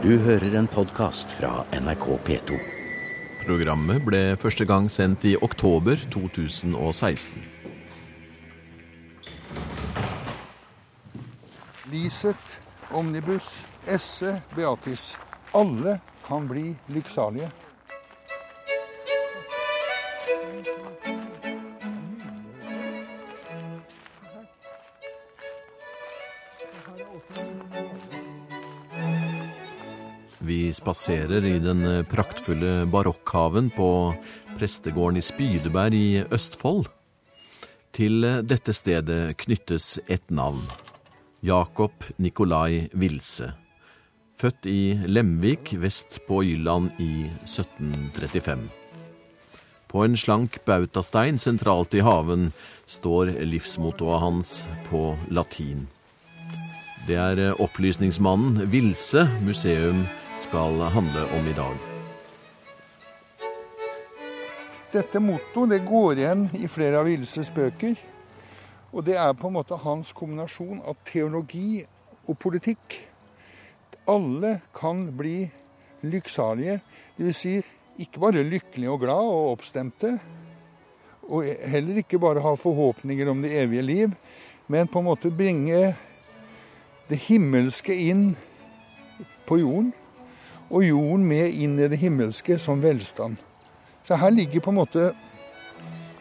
Du hører en podkast fra NRK P2. Programmet ble første gang sendt i oktober 2016. Liset, Omnibus, Esse, Beatis. Alle kan bli lykksalige. Vi spaserer i den praktfulle barokkhaven på prestegården i Spydeberg i Østfold. Til dette stedet knyttes et navn. Jakob Nikolai Wilse. Født i Lemvik vest på Jylland i 1735. På en slank bautastein sentralt i haven står livsmottoet hans på latin. Det er opplysningsmannen Vilse museum skal handle om i dag. Dette mottoet det går igjen i flere av Ilses bøker. Og det er på en måte hans kombinasjon av teologi og politikk. Alle kan bli lykksalige. Dvs. Si, ikke bare lykkelige og glad og oppstemte. Og heller ikke bare ha forhåpninger om det evige liv, men på en måte bringe det himmelske inn på jorden. Og jorden med inn i det himmelske som velstand. Så her ligger på en måte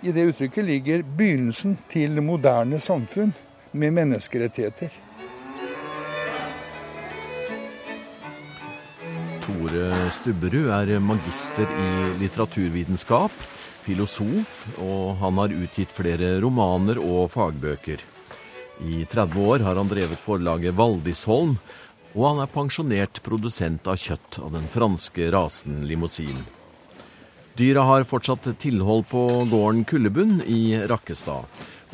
i det uttrykket ligger begynnelsen til det moderne samfunn med menneskerettigheter. Tore Stubberud er magister i litteraturvitenskap, filosof, og han har utgitt flere romaner og fagbøker. I 30 år har han drevet forlaget Valdisholm, og han er pensjonert produsent av kjøtt av den franske rasen limousin. Dyra har fortsatt tilhold på gården Kullebunn i Rakkestad.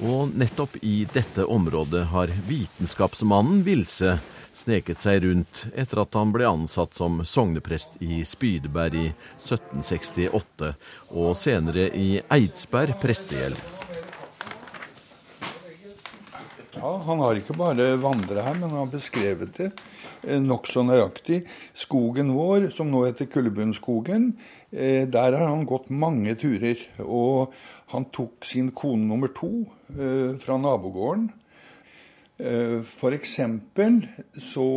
Og nettopp i dette området har vitenskapsmannen Vilse sneket seg rundt etter at han ble ansatt som sogneprest i Spydeberg i 1768, og senere i Eidsberg prestegjeld. Ja, Han har ikke bare vandret her, men han har beskrevet det nokså nøyaktig. Skogen vår, som nå heter Kullebunnskogen, der har han gått mange turer. Og han tok sin kone nummer to fra nabogården. Eksempel så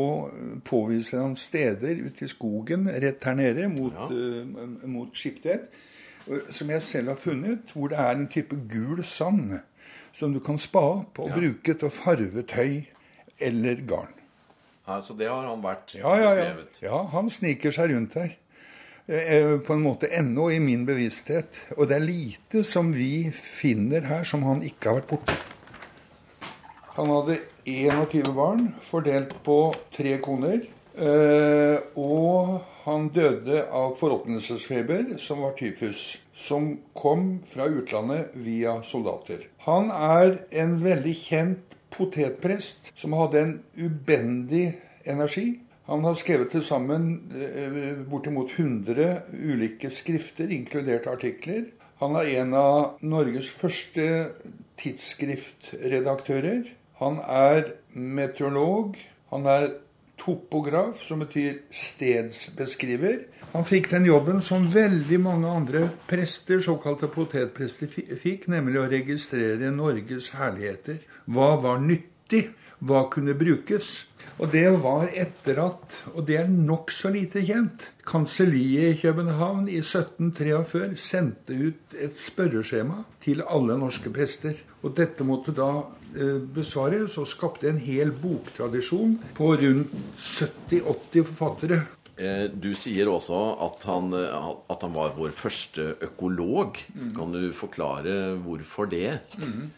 påviser han steder ute i skogen rett her nede mot, ja. mot Skiptvet, som jeg selv har funnet, hvor det er en type gul sand som du kan spa opp og ja. bruke til å farve tøy eller garn. Ja, så det har han vært ja, ja, beskrevet? Ja. ja, han sniker seg rundt her. På en måte ennå i min bevissthet. Og det er lite som vi finner her som han ikke har vært borte. Han hadde 21 barn fordelt på tre koner. Og han døde av forråtnelsesfeber, som var tyfus. Som kom fra utlandet via soldater. Han er en veldig kjent potetprest som hadde en ubendig energi. Han har skrevet til sammen bortimot 100 ulike skrifter, inkludert artikler. Han er en av Norges første tidsskriftredaktører. Han er meteorolog. Han er topograf, som betyr stedsbeskriver. Han fikk den jobben som veldig mange andre prester, såkalte potetprester, fikk, nemlig å registrere Norges herligheter. Hva var nyttig? Hva kunne brukes? Og det var etter at, og det er nokså lite kjent, kanselliet i København i 1743 sendte ut et spørreskjema til alle norske prester. Og dette måtte da eh, besvares, og skapte en hel boktradisjon på rundt 70-80 forfattere. Du sier også at han, at han, var vår første økolog. Mm. Kan du forklare hvorfor det? Mm.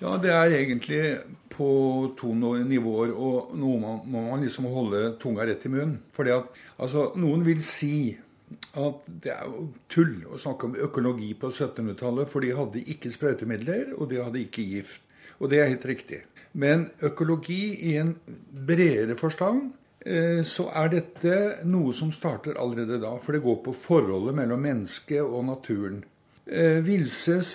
Ja, det er egentlig på to nivåer, og noe må man liksom holde tunga rett i munnen. Fordi at, altså, Noen vil si at det er tull å snakke om økologi på 1700-tallet, for de hadde ikke sprøytemidler, og de hadde ikke gift. Og det er helt riktig. Men økologi i en bredere forstand så er dette noe som starter allerede da. For det går på forholdet mellom mennesket og naturen. Vilses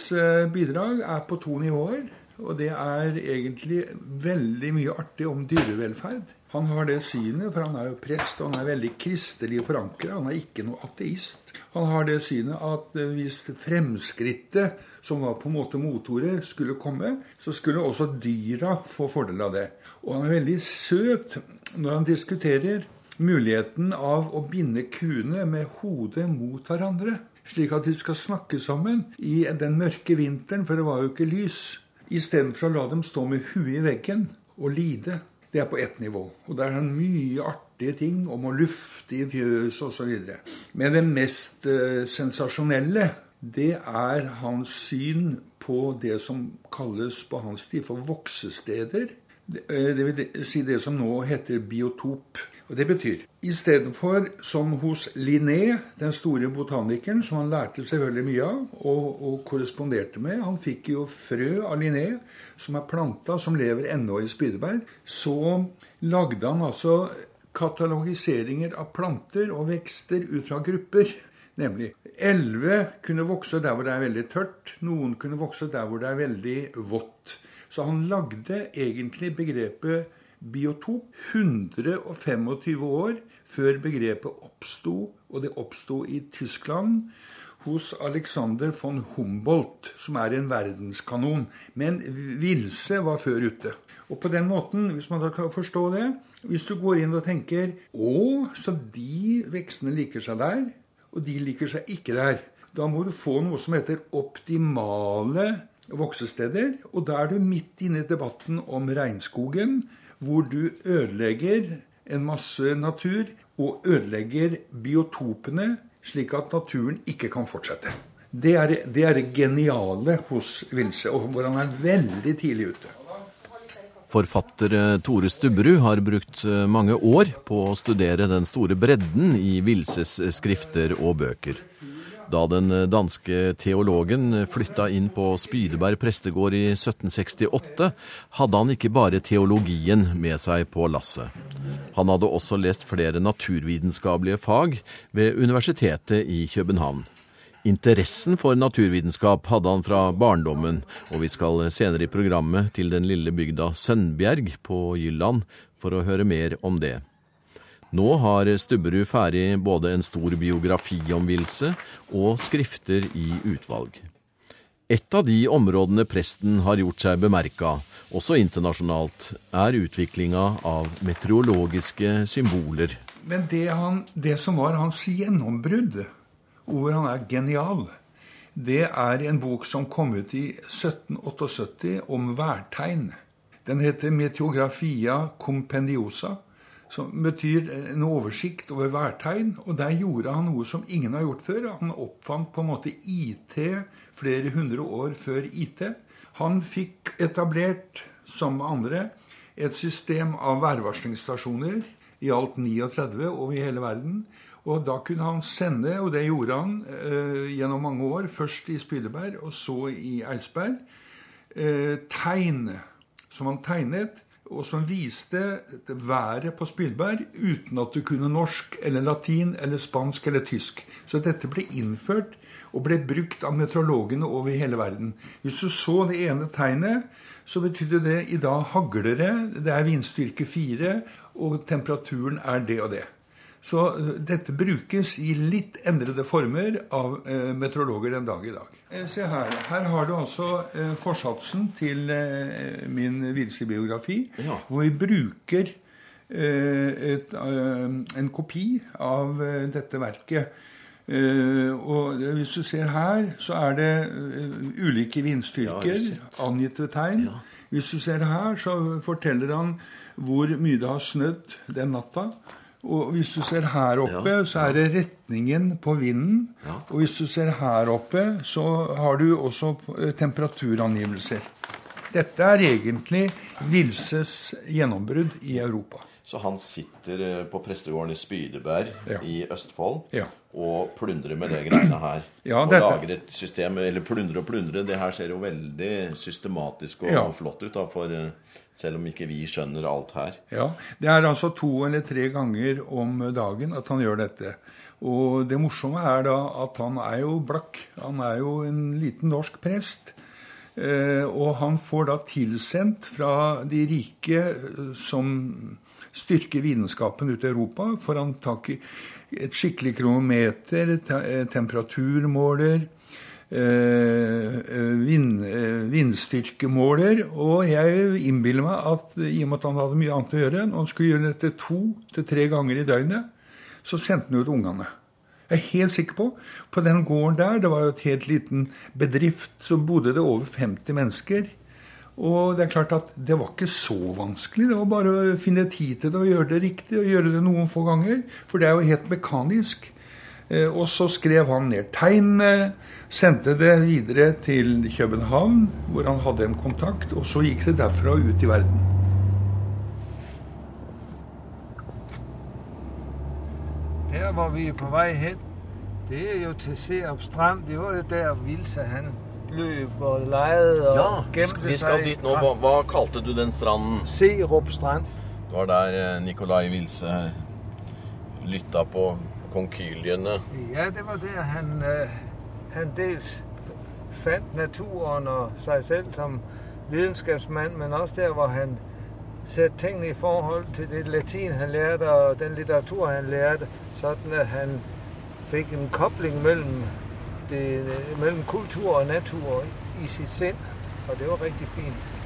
bidrag er på to nivåer. Og det er egentlig veldig mye artig om dyrevelferd. Han har det synet, for han er jo prest, og han er veldig kristelig forankra. Han er ikke noe ateist. Han har det synet at eh, hvis fremskrittet, som var på en måte motordet, skulle komme, så skulle også dyra få fordel av det. Og han er veldig søt når han diskuterer muligheten av å binde kuene med hodet mot hverandre. Slik at de skal snakke sammen i den mørke vinteren, for det var jo ikke lys. Istedenfor å la dem stå med huet i veggen og lide. Det er på ett nivå. Og der er han mye artige ting om å lufte i fjøs osv. Men det mest eh, sensasjonelle, det er hans syn på det som kalles på hans tid for voksesteder. Det, uh, vil si det som nå heter biotop. Og Det betyr istedenfor som hos Linné, den store botanikeren, som han lærte selvfølgelig mye av og, og korresponderte med Han fikk jo frø av Linné, som er planta, som lever ennå i Spydeberg. Så lagde han altså katalogiseringer av planter og vekster ut fra grupper. Nemlig elleve kunne vokse der hvor det er veldig tørt. Noen kunne vokse der hvor det er veldig vått. Så han lagde egentlig begrepet biotop 125 år før begrepet oppsto, og det oppsto i Tyskland hos Alexander von Humboldt, som er en verdenskanon. Men Vilse var før ute. Og på den måten, hvis man da kan forstå det Hvis du går inn og tenker Å, så de veksene liker seg der, og de liker seg ikke der. Da må du få noe som heter optimale voksesteder. Og da er du midt inne i debatten om regnskogen, hvor du ødelegger en masse natur og ødelegger biotopene, slik at naturen ikke kan fortsette. Det er det, er geniale hos Vilse, og hvor han er veldig tidlig ute. Forfatter eh, Tore Stubberud har brukt eh, mange år på å studere den store bredden i Vilses skrifter og bøker. Da den danske teologen flytta inn på Spydeberg prestegård i 1768, hadde han ikke bare teologien med seg på lasset. Han hadde også lest flere naturvitenskapelige fag ved Universitetet i København. Interessen for naturvitenskap hadde han fra barndommen, og vi skal senere i programmet til den lille bygda Sønnbjerg på Jylland for å høre mer om det. Nå har Stubberud ferdig både en stor biografi om Vilse og skrifter i utvalg. Et av de områdene presten har gjort seg bemerka, også internasjonalt, er utviklinga av meteorologiske symboler. Men det, han, det som var hans gjennombrudd, hvor han er genial, det er en bok som kom ut i 1778 om værtegn. Den heter Meteografia compendiosa som betyr en oversikt over værtegn. Og der gjorde han noe som ingen har gjort før. Han oppfant på en måte IT flere hundre år før IT. Han fikk etablert, som andre, et system av værvarslingsstasjoner, i alt 39 over hele verden. Og da kunne han sende, og det gjorde han eh, gjennom mange år, først i Spydeberg og så i Eidsberg, eh, tegn som han tegnet og som viste været på Spydberg uten at du kunne norsk eller latin eller spansk eller tysk. Så dette ble innført og ble brukt av meteorologene over hele verden. Hvis du så det ene tegnet, så betydde det i dag hagler det, det er vindstyrke fire, og temperaturen er det og det. Så eh, dette brukes i litt endrede former av eh, meteorologer den dag i dag. Eh, se her. Her har du altså forsatsen til min Vilse-biografi, ja. hvor vi bruker et, en kopi av dette verket. og hvis du ser her, så er det ulike vindstyrker ja, angitt ved tegn. Ja. Hvis du ser her, så forteller han hvor mye det har snødd den natta. Og hvis du ser her oppe, ja, så er det retningen på vinden. Ja. Og hvis du ser her oppe, så har du også eh, temperaturangivelser. Dette er egentlig Vilses gjennombrudd i Europa. Så han sitter eh, på prestegården i Spydeberg ja. i Østfold og plundrer med det greiene her. og lager et system Eller plundre og plundre. Det her ser jo veldig systematisk og flott ut. da, for eh, selv om ikke vi skjønner alt her. Ja, Det er altså to eller tre ganger om dagen at han gjør dette. Og det morsomme er da at han er jo blakk. Han er jo en liten norsk prest. Eh, og han får da tilsendt fra de rike, eh, som styrker vitenskapen ute i Europa. Får han tak i et skikkelig kronometer, temperaturmåler, vind, vindstyrkemåler. Og jeg innbiller meg at i og med at han hadde mye annet å gjøre, når han skulle gjøre dette to til tre ganger i døgnet, så sendte han ut ungene. Jeg er helt sikker på på den gården der, det var jo et helt liten bedrift, så bodde det over 50 mennesker. Og det er klart at det var ikke så vanskelig. Det var bare å finne tid til det og gjøre det riktig. Og gjøre det noen få ganger. For det er jo helt mekanisk. Eh, og så skrev han ned tegnene, sendte det videre til København, hvor han hadde en kontakt. Og så gikk det derfra ut i verden. Der hvor vi er på vei hen, det er jo til Serup strand. Det var jo der Vilse han løp og leide og Ja, gemte vi skal dit nå. Hva, hva kalte du den stranden? Serup strand. Det var der Nikolai Vilse lytta på konkyliene. Ja, det var der han, øh, han dels fant naturen og seg selv som videnskapsmann, men også der hvor han satte tingene i forhold til det latin han lærte og den litteratur han lærte, sånn at han fikk en kobling mellom, det, mellom kultur og natur i sitt sinn. Og det var riktig fint.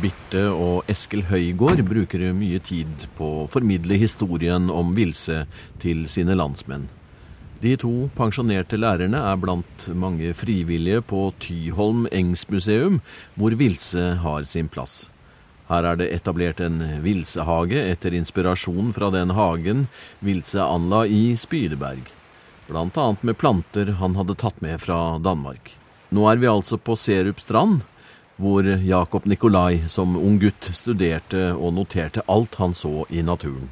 Birte og Eskil Høygård bruker mye tid på å formidle historien om Vilse til sine landsmenn. De to pensjonerte lærerne er blant mange frivillige på Tyholm Engsmuseum, hvor Vilse har sin plass. Her er det etablert en vilsehage etter inspirasjon fra den hagen Vilse anla i Spydeberg, annet med planter han hadde tatt med fra Danmark. Nå er vi altså på Serup strand, hvor Jakob Nikolai som ung gutt studerte og noterte alt han så i naturen.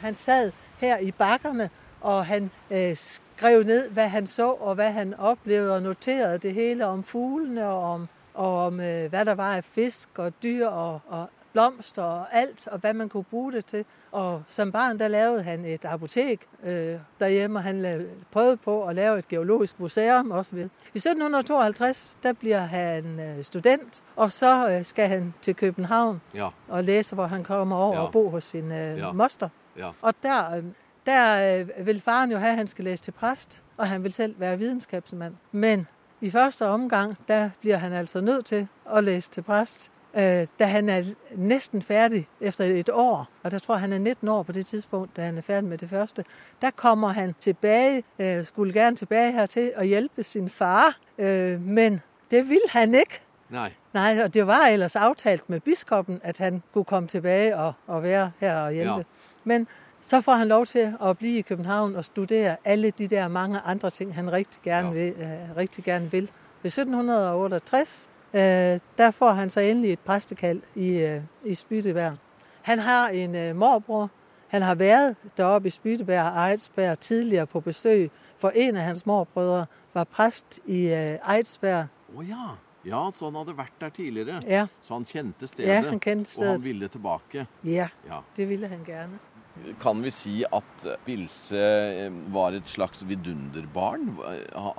Han sad her i bakkerne, og han eh, skrev ned, hva han så, og hva han opplevde, og noterede det hele om fuglene, og om, og om eh, hva der var av fisk og dyr og, og blomster og alt, og hva man kunne bruke det til. Og som barn der lavede han et apotek øh, derhjemme, og han prøvede på å lave et geologisk museum osv. I 1752 der blir han øh, student, og så øh, skal han til København Ja, og læse, hvor han kommer over Ja. og bo hos sin øh, Ja. moster. Og der, øh, der vil faren jo have, at han skal læse til præst, og han vil selv være videnskabsmand. Men i første omgang, der bliver han altså nødt til at læse til præst. Øh, da han er næsten færdig efter et år, og der tror jeg, han er 19 år på det tidspunkt, da han er færdig med det første, der kommer han tilbage, øh, skulle gerne tilbage hertil og hjælpe sin far, øh, men det vil han ikke. Nei. Nej, og det var ellers aftalt med biskoppen, at han kunne komme tilbage og, og være her og hjælpe. Ja. Men så får han lov til at blive i København og studere alle de der mange andre ting, han rigtig gerne, Ja. vil, øh, rigtig gerne vil. Ved 1768, øh, der får han så endelig et præstekald i, øh, i Spydeberg. Han har en øh, morbror. Han har været deroppe i Spydeberg og Eidsberg tidligere på besøg, for en af hans morbrødre var præst i øh, Eidsberg. Å ja. Ja, så han hadde vært der tidligere. Ja, Så han kjente stedet, ja han kendte og han ville tilbake. Ja, Ja. det ville han gerne. Kan vi si at Vilse eh, var et slags vidunderbarn?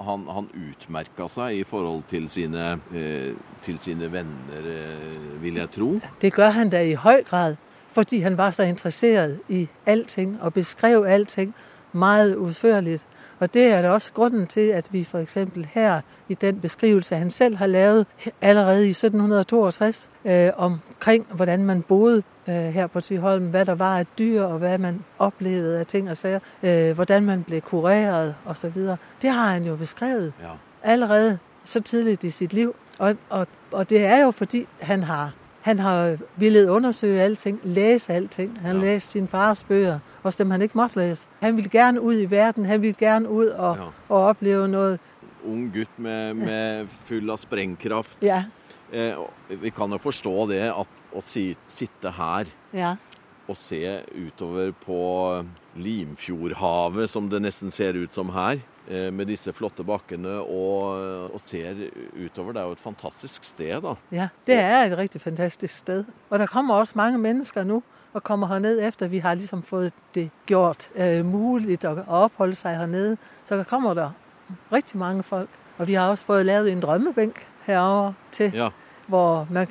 Han, han utmerka seg i forhold til sine, eh, til sine venner, eh, vil jeg tro. Det gør han da i høy grad, fordi han var så interesseret i alting og beskrev alting meget utførlig. Og det er da også grunnen til, at vi eksempel her i den beskrivelse, han selv har lavet allerede i 1762, øh, omkring hvordan man boede øh, her på Tyholm, hvad der var af dyr og hvad man oplevede af ting og sager, øh, hvordan man blev kureret osv. Det har han jo beskrevet Ja. allerede så tidligt i sit liv. Og, og, og det er jo fordi, han har, han har ville undersøge alting, læse alting. Han Ja. læste sin fars bøger, også dem han ikke måtte læse. Han ville gerne ud i verden, han ville gerne ud og, Ja. og opleve noget. Ung gutt med, med full av sprengkraft. Ja, vi kan jo forstå det at å si, sitte her ja, og se utover på Limfjordhavet, som det nesten ser ut som her, eh, med disse flotte bakkene, og, og ser utover. Det er jo et fantastisk sted, da. ja. Det er et riktig fantastisk sted. Og der kommer også mange mennesker nå og kommer herned efter, vi har liksom fått det gjort eh, mulig å oppholde seg hernede. Så der kommer der rigtig mange folk. Og vi har også fått lavet en drømmebænk herover til, Ja. Hvor man,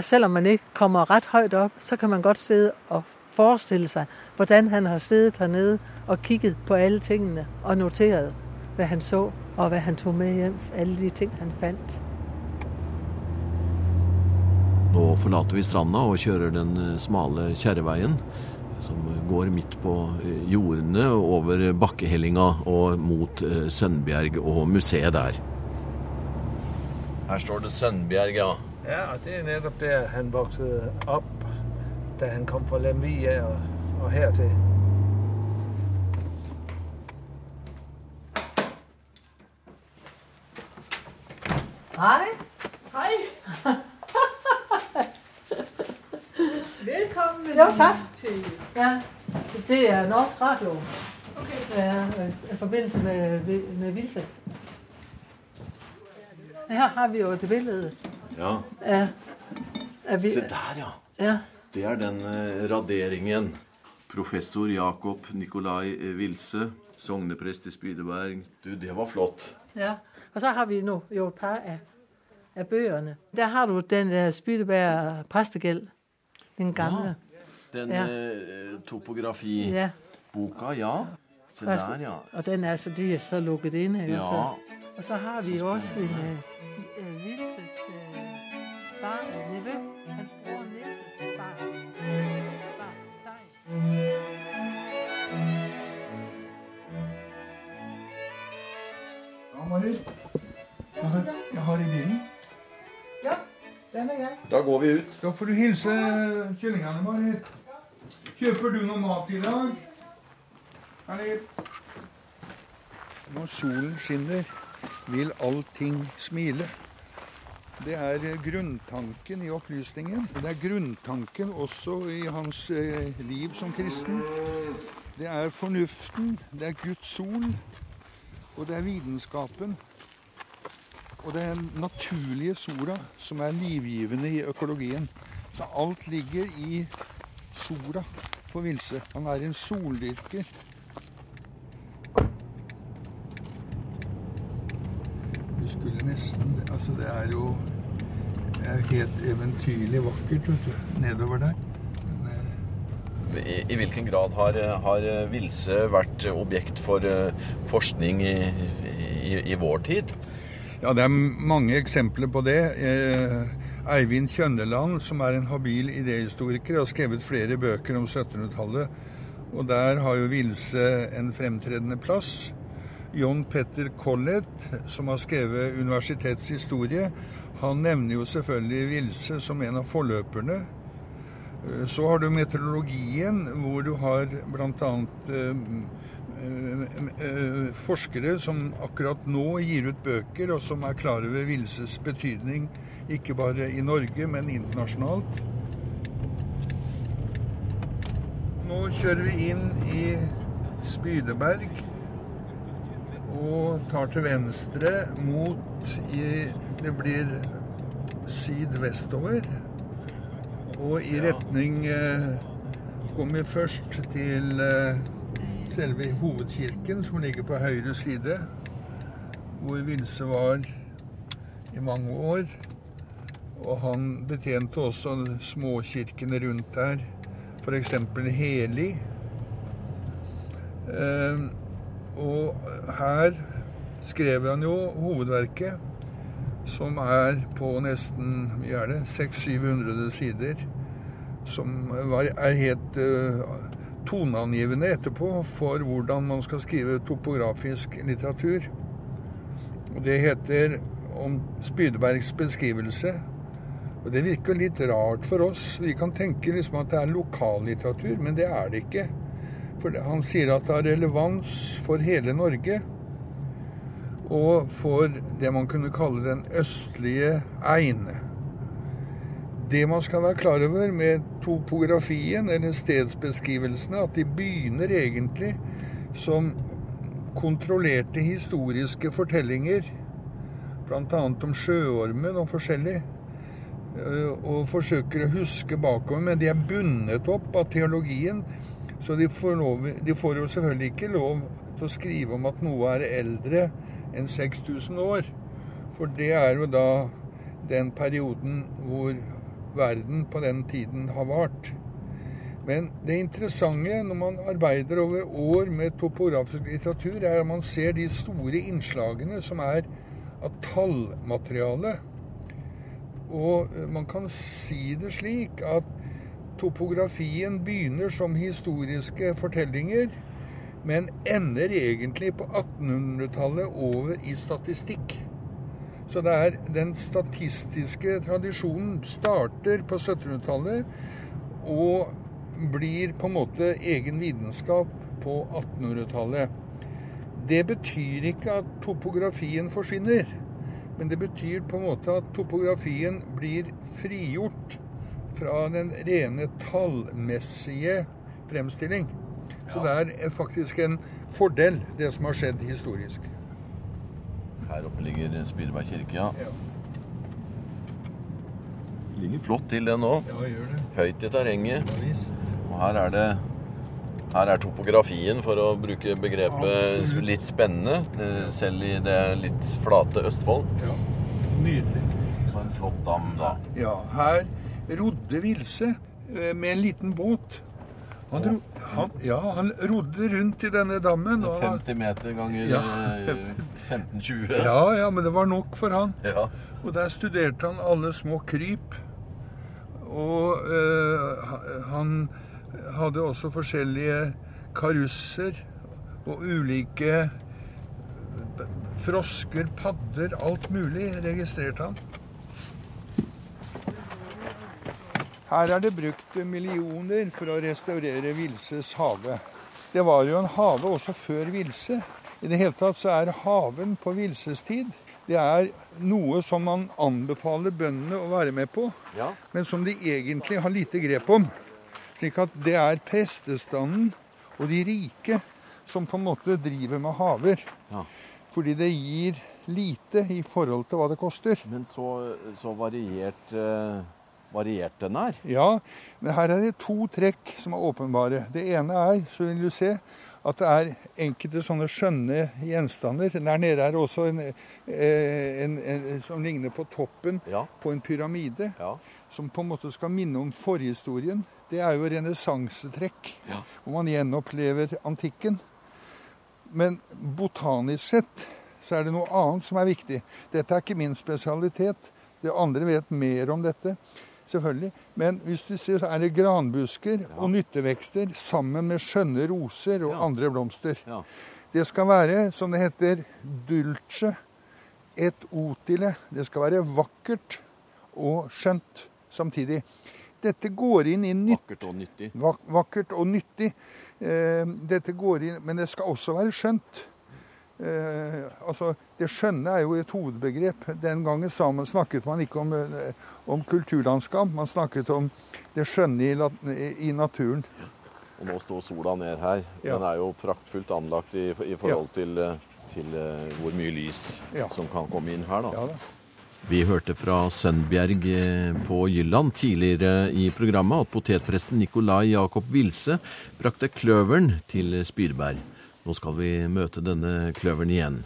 selvom man ikke kommer ret højt op, så kan man godt sidde og forestille sig, hvordan han har siddet hernede og kigget på alle tingene og noteret, hvad han så og hvad han tog med hjem, alle de ting, han fandt. Nå forlater vi stranda og kjører den eh, smale kjerreveien som går midt på eh, jordene over bakkehellinga og mot Sønnbjerg Sønbjerg og museet der. Her står det Sønbjerg, ja. Ja, og det er nettopp der, han voksede opp da han kom fra Lemvia og, og hertil. Hej. Hej. Velkommen Jo, tak. til... Ja, det er Norsk Radio. Okay. Ja, i forbindelse med, med Vilse. Her har vi jo et billede Ja, af vi, Se der, ja. ja, Det er den eh, raderingen. Professor Jakob Nikolai Wilse, Vilse, sogneprest i Spydeberg. Du, det var flott. ja. Og så har vi nå jo et par av, av bøkene. Der har du den der Spydeberg præstegæld, den gamle. Den Ja. eh, topografiboka, Ja. ja. Se der, ja. Og den er så, de er så lukket inn. Her, Ja, og så har vi også en Ja, Jeg har, jeg har i bilen. Ja, den er jeg. Da går vi ut. Da får du hilse kyllingene, Marit. Kjøper du noe mat i dag? Eller? Når solen skinner, vil allting smile. Det er grunntanken i opplysningen. Det er grunntanken også i hans eh, liv som kristen. Det er fornuften, det er Guds sol, og det er vitenskapen. Og det er den naturlige sola som er livgivende i økologien. Så alt ligger i sola for Vilse. Han er en soldyrker. Du skulle nesten Altså, det er jo det er helt eventyrlig vakkert, vet du, nedover der. I, hvilken grad har, har Vilse vært objekt for eh, forskning i, i, i vår tid? Ja, det er mange eksempler på det. Eh, Eivind Kjønneland, som er en habil idéhistoriker, har skrevet flere bøker om 1700-tallet. Og der har jo Vilse en fremtredende plass. John Petter Collett, som har skrevet universitetshistorie, han nevner jo selvfølgelig Vilse som en av forløperne. Eh, Så har du meteorologien, hvor du har bl.a. Eh, forskere som akkurat nå gir ut bøker, og som er klar over Vilses betydning, ikke bare i Norge, men internasjonalt. Nå kjører vi inn i Spydeberg og tar til venstre mot i Det blir sydvestover. Og i retning eh, kommer først til eh, selve hovedkirken, som ligger på høyre side, hvor Vilse var i mange år. Og han betjente også småkirkene rundt der, f.eks. Heli. Eh, og her skrev han jo hovedverket, som er på nesten hva er det, 600-700 sider. Som er helt eh, toneangivende etterpå for hvordan man skal skrive topografisk litteratur. Og det heter om Spydebergs beskrivelse. Og det virker litt rart for oss. Vi kan tenke liksom at det er lokallitteratur, men det er det ikke. For han sier at det har relevans for hele Norge. Og for det man kunne kalle den østlige ein. Det man skal være klar over med topografien, eller stedsbeskrivelsene, at de begynner egentlig som kontrollerte historiske fortellinger. Bl.a. om sjøormen og forskjellig. eh, Og forsøker å huske bakover, men de er bundet opp av teologien. Så de får, lov, de får jo selvfølgelig ikke lov til å skrive om at noe er eldre enn 6000 år. For det er jo da den perioden hvor verden på den tiden har vart. Men det interessante når man arbeider over år med topografisk litteratur, er at man ser de store innslagene som er av tallmateriale. Og eh, man kan si det slik at topografien begynner som historiske fortellinger, men ender egentlig på 1800-tallet over i statistikk. Så det er den statistiske tradisjonen starter på 1700-tallet og blir på en måte egen vitenskap på 1800-tallet. Det betyr ikke at topografien forsvinner, men det betyr på en måte at topografien blir frigjort fra den rene tallmessige fremstilling. Så det er faktisk en fordel, det som har skjedd historisk. Her oppe ligger Spydeberg kirke, ja. Ligger flott til, den òg. Ja. Høyt i terrenget. Og her er det her er topografien, for å bruke begrepet, Absolutt. litt spennende. eh, Selv i det litt flate Østfold. Ja. Nydelig. Så en flott dam, da. Ja, her rodde Vilse eh, med en liten båt. Han, ro, han, ja, han rodde rundt i denne dammen. Og, 50 meter ganger Ja. eh, 15-20. ja, ja, men det var nok for han. Ja. Og der studerte han alle små kryp. Og øh, han hadde også forskjellige karusser og ulike eh, frosker, padder, alt mulig registrerte han. Her er det brukt millioner for å restaurere Vilses hage. Det var jo en hage også før Vilse. I det hele tatt så er haven på Vilses tid det er noe som man anbefaler bøndene å være med på, ja. men som de egentlig har lite grep om. Slik at det er prestestanden og de rike som på en måte driver med haver. Ja. Fordi det gir lite i forhold til hva det koster. Men så, så variert, eh, variert den er. Ja, men her er det to trekk som er åpenbare. Det ene er, så vil du se, at det er enkelte sånne skjønne gjenstander. Der nede er det også en, eh, en, en som ligner på toppen Ja. på en pyramide. Ja. Som på en måte skal minne om forhistorien. Det er jo renessansetrekk, Ja. hvor man gjenopplever antikken. Men botanisk sett så er det noe annet som er viktig. Dette er ikke min spesialitet. Det andre vet mer om dette, selvfølgelig. Men hvis du ser, så er det granbusker og nyttevekster sammen med skjønne roser og Ja. andre blomster. Ja. Det skal være, som det heter, dulce et otile. Det skal være vakkert og skjønt samtidig. Dette går inn i nytt Vakkert og nyttig. Vak vakkert og nyttig. Eh, dette går inn, Men det skal også være skjønt. Eh, altså, Det skjønne er jo et hovedbegrep. Den gangen sammen snakket man ikke om, eh, om kulturlandskap, man snakket om det skjønne i, i naturen. Og nå står sola ned her. Ja. Den er jo praktfullt anlagt i, i forhold til, eh, til uh, hvor mye lys Ja. som kan komme inn her. da. Ja da. Vi hørte fra Sønbjerg på Jylland tidligere i programmet at potetpresten Nikolai Jakob Wilse brakte kløveren til Spydeberg. Nå skal vi møte denne kløveren igjen.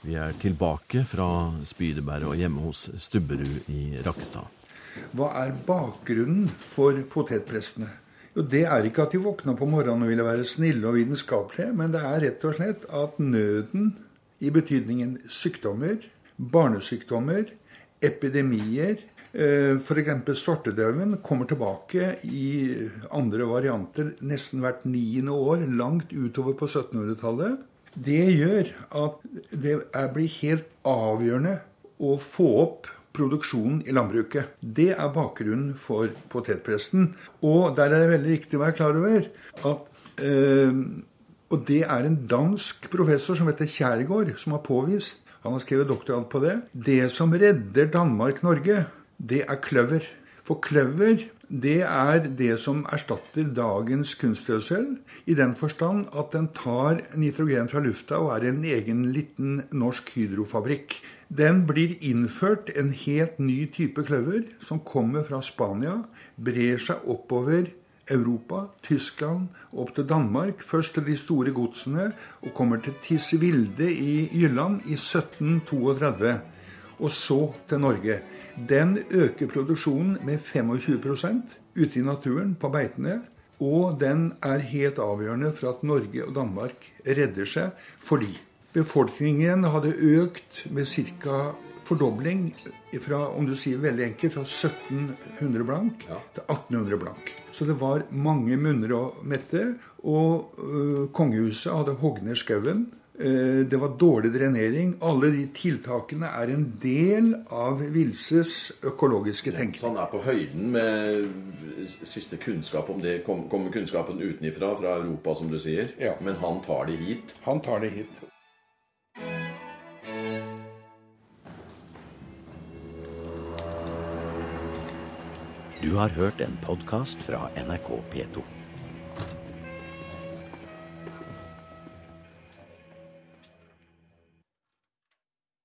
Vi er tilbake fra Spydeberg og hjemme hos Stubberud i Rakkestad. Hva er bakgrunnen for potetprestene? Jo, Det er ikke at de våkna på morgenen og ville være snille og vitenskapelige, men det er rett og slett at nøden, i betydningen sykdommer, barnesykdommer, epidemier, f.eks. svartedauden, kommer tilbake i andre varianter nesten hvert niende år, langt utover på 1700-tallet. Det gjør at det blir helt avgjørende å få opp produksjonen i landbruket. Det er bakgrunnen for potetpresten. Og der er det veldig viktig å være klar over at øh, Og det er en dansk professor som heter Kjærgaard, som har påvist Han har skrevet doktorgrad på det. Det som redder Danmark-Norge, det er kløver. For kløver det er det som erstatter dagens kunstgjødsel, i den forstand at den tar nitrogen fra lufta og er en egen liten norsk hydrofabrikk. Den blir innført en helt ny type kløver som kommer fra Spania, brer seg oppover Europa, Tyskland, opp til Danmark, først til de store godsene, og kommer til Tisvilde i Jylland i 1732. og så til Norge. Den øker produksjonen med 25 ute i naturen, på beitene. Og den er helt avgjørende for at Norge og Danmark redder seg, fordi befolkningen hadde økt med ca. fordobling fra om du sier veldig enkelt, fra 1700 blank ja. til 1800 blank. Så det var mange munner å mette. Og øh, kongehuset hadde hogd ned skauen. Eh, det var dårlig drenering. Alle de tiltakene er en del av Vilses økologiske tenkning. Han er på høyden med siste kunnskap om det? Kommer kunnskapen utenifra, fra Europa, som du sier? Ja. Men han tar det hit? Han tar det hit. Du har hørt en podkast fra NRK P2.